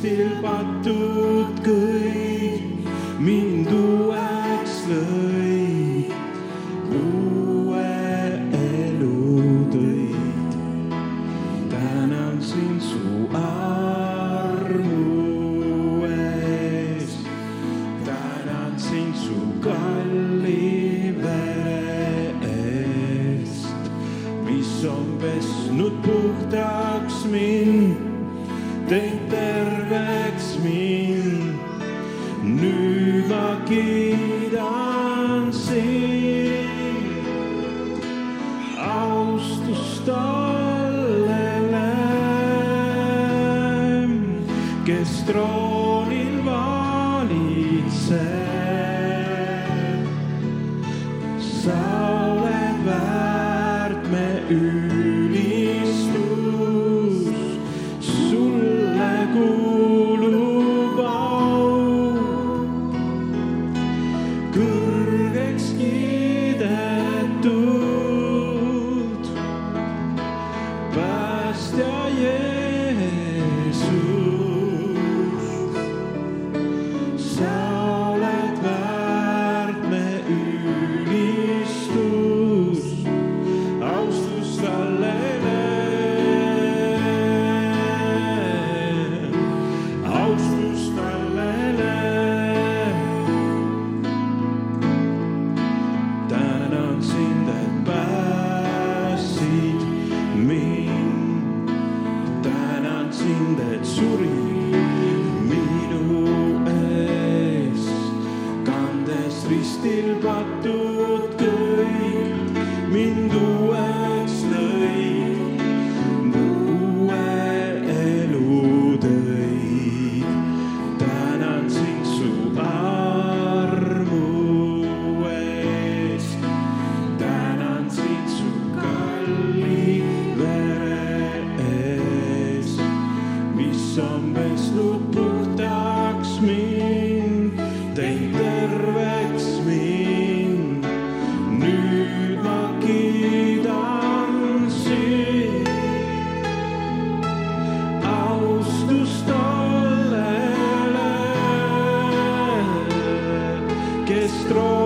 still but to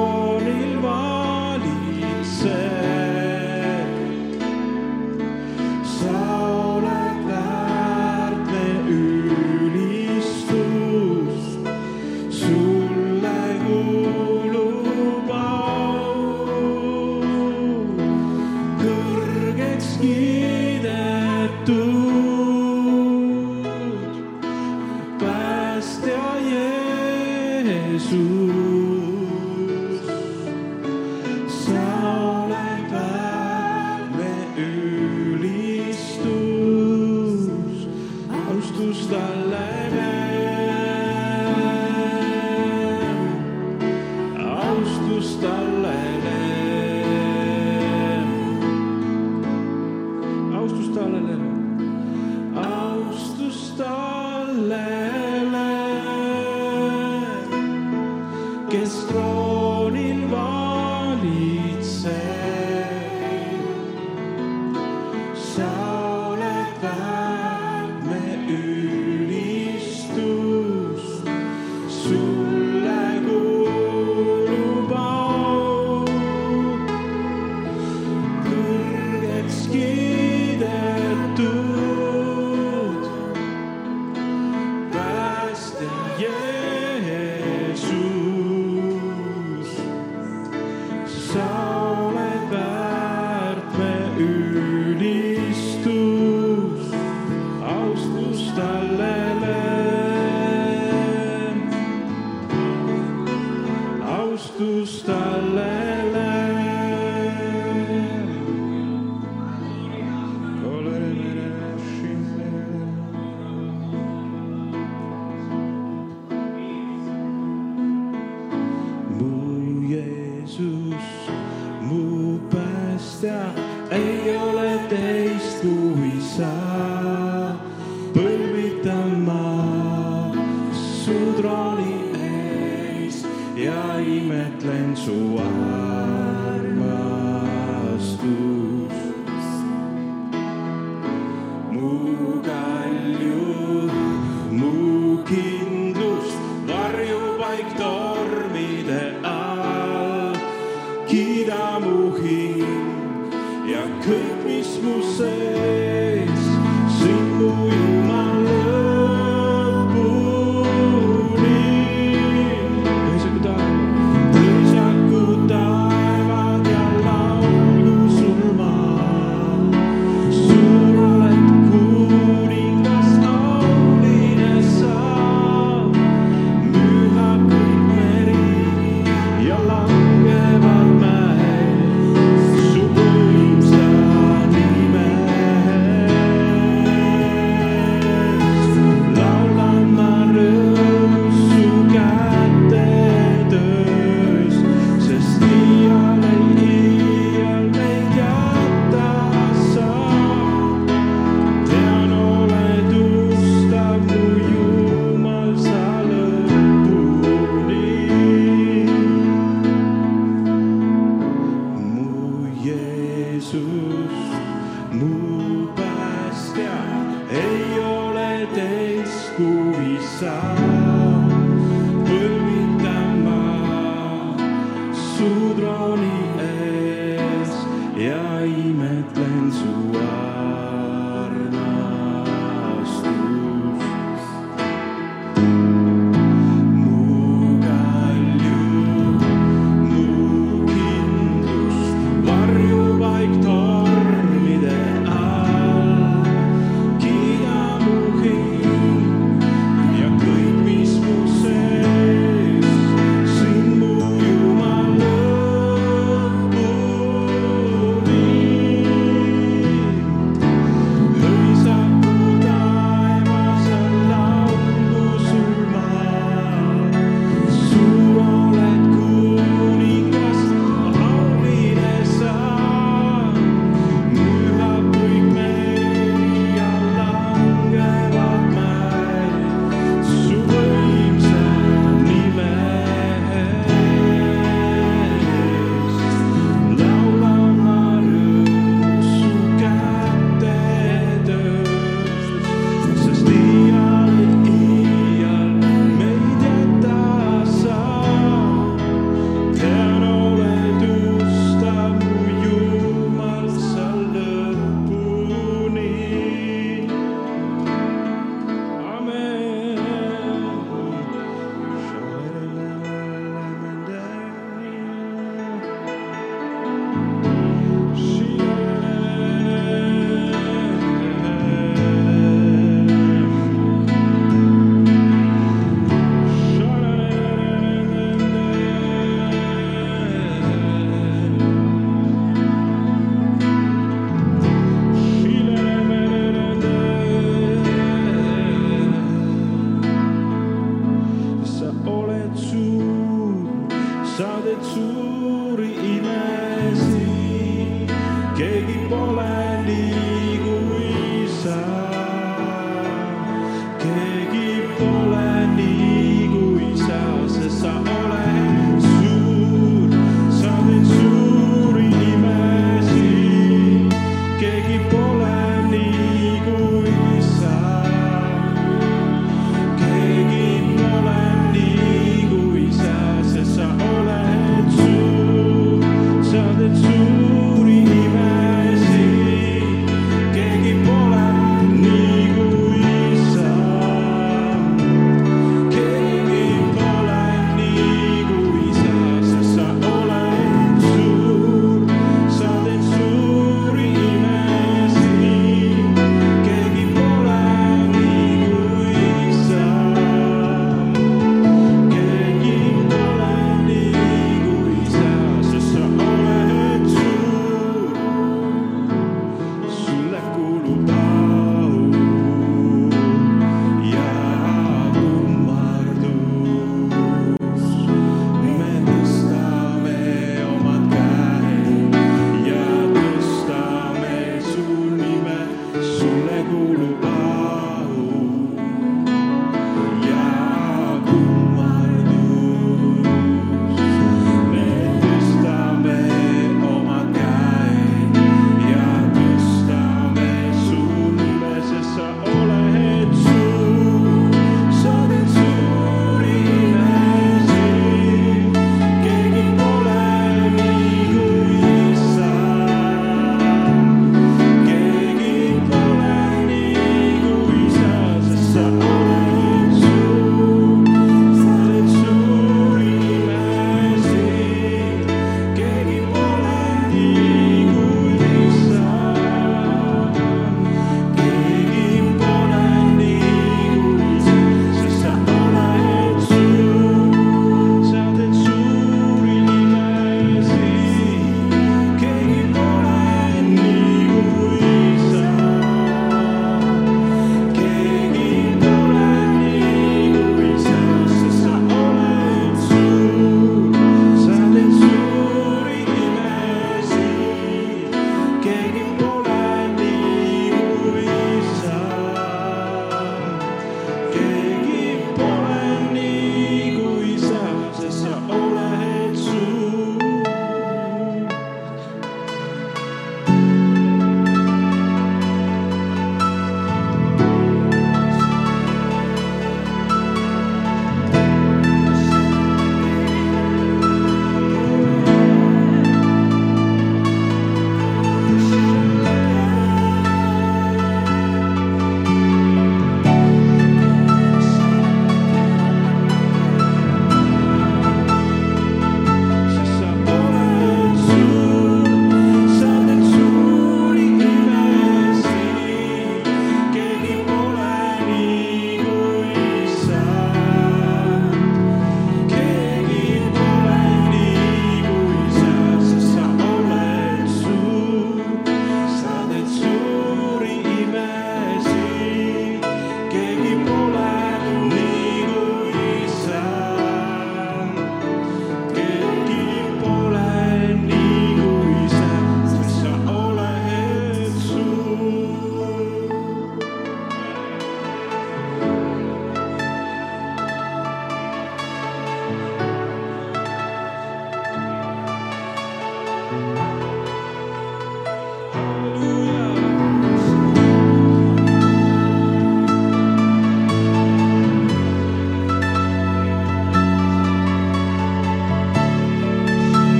troonil valitseb. silent.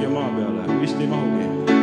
Siia maa peale, vist ei mahugi.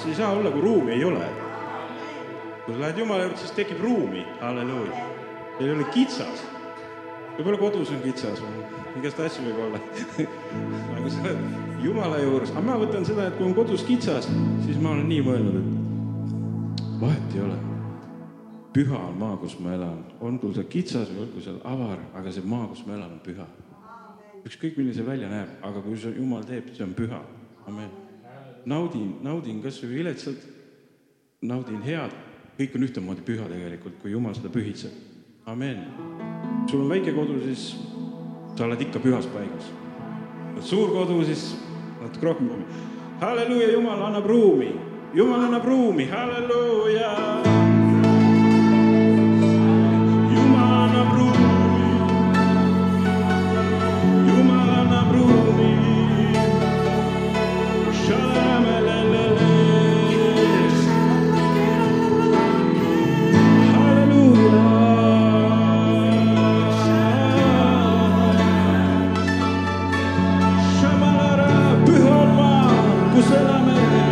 Vabadust ei saa olla, kui ruumi ei ole. kui sa lähed Jumala juurde, siis tekib ruumi, halleluuja. ei ole kitsas. võib-olla kodus on kitsas, igast asju võib olla aga kui sa oled Jumala juures, aga ma võtan seda, et kui on kodus kitsas, siis ma olen nii mõelnud, et vahet ei ole püha on maa, kus ma elan, olgu see kitsas või olgu seal avar, aga see maa, kus ma elan, on püha. ükskõik, milline see välja näeb, aga kui see Jumal teeb, see on püha. amen. Naudin, naudin kasvõi viletsalt, naudin head, kõik on ühtemoodi püha tegelikult, kui Jumal seda pühitseb. amen. sul on väike kodu, siis sa oled ikka pühas paigas. suur kodu, siis natuke rohkem. halleluuja, Jumal annab ruumi, Jumal annab ruumi, halleluuja kus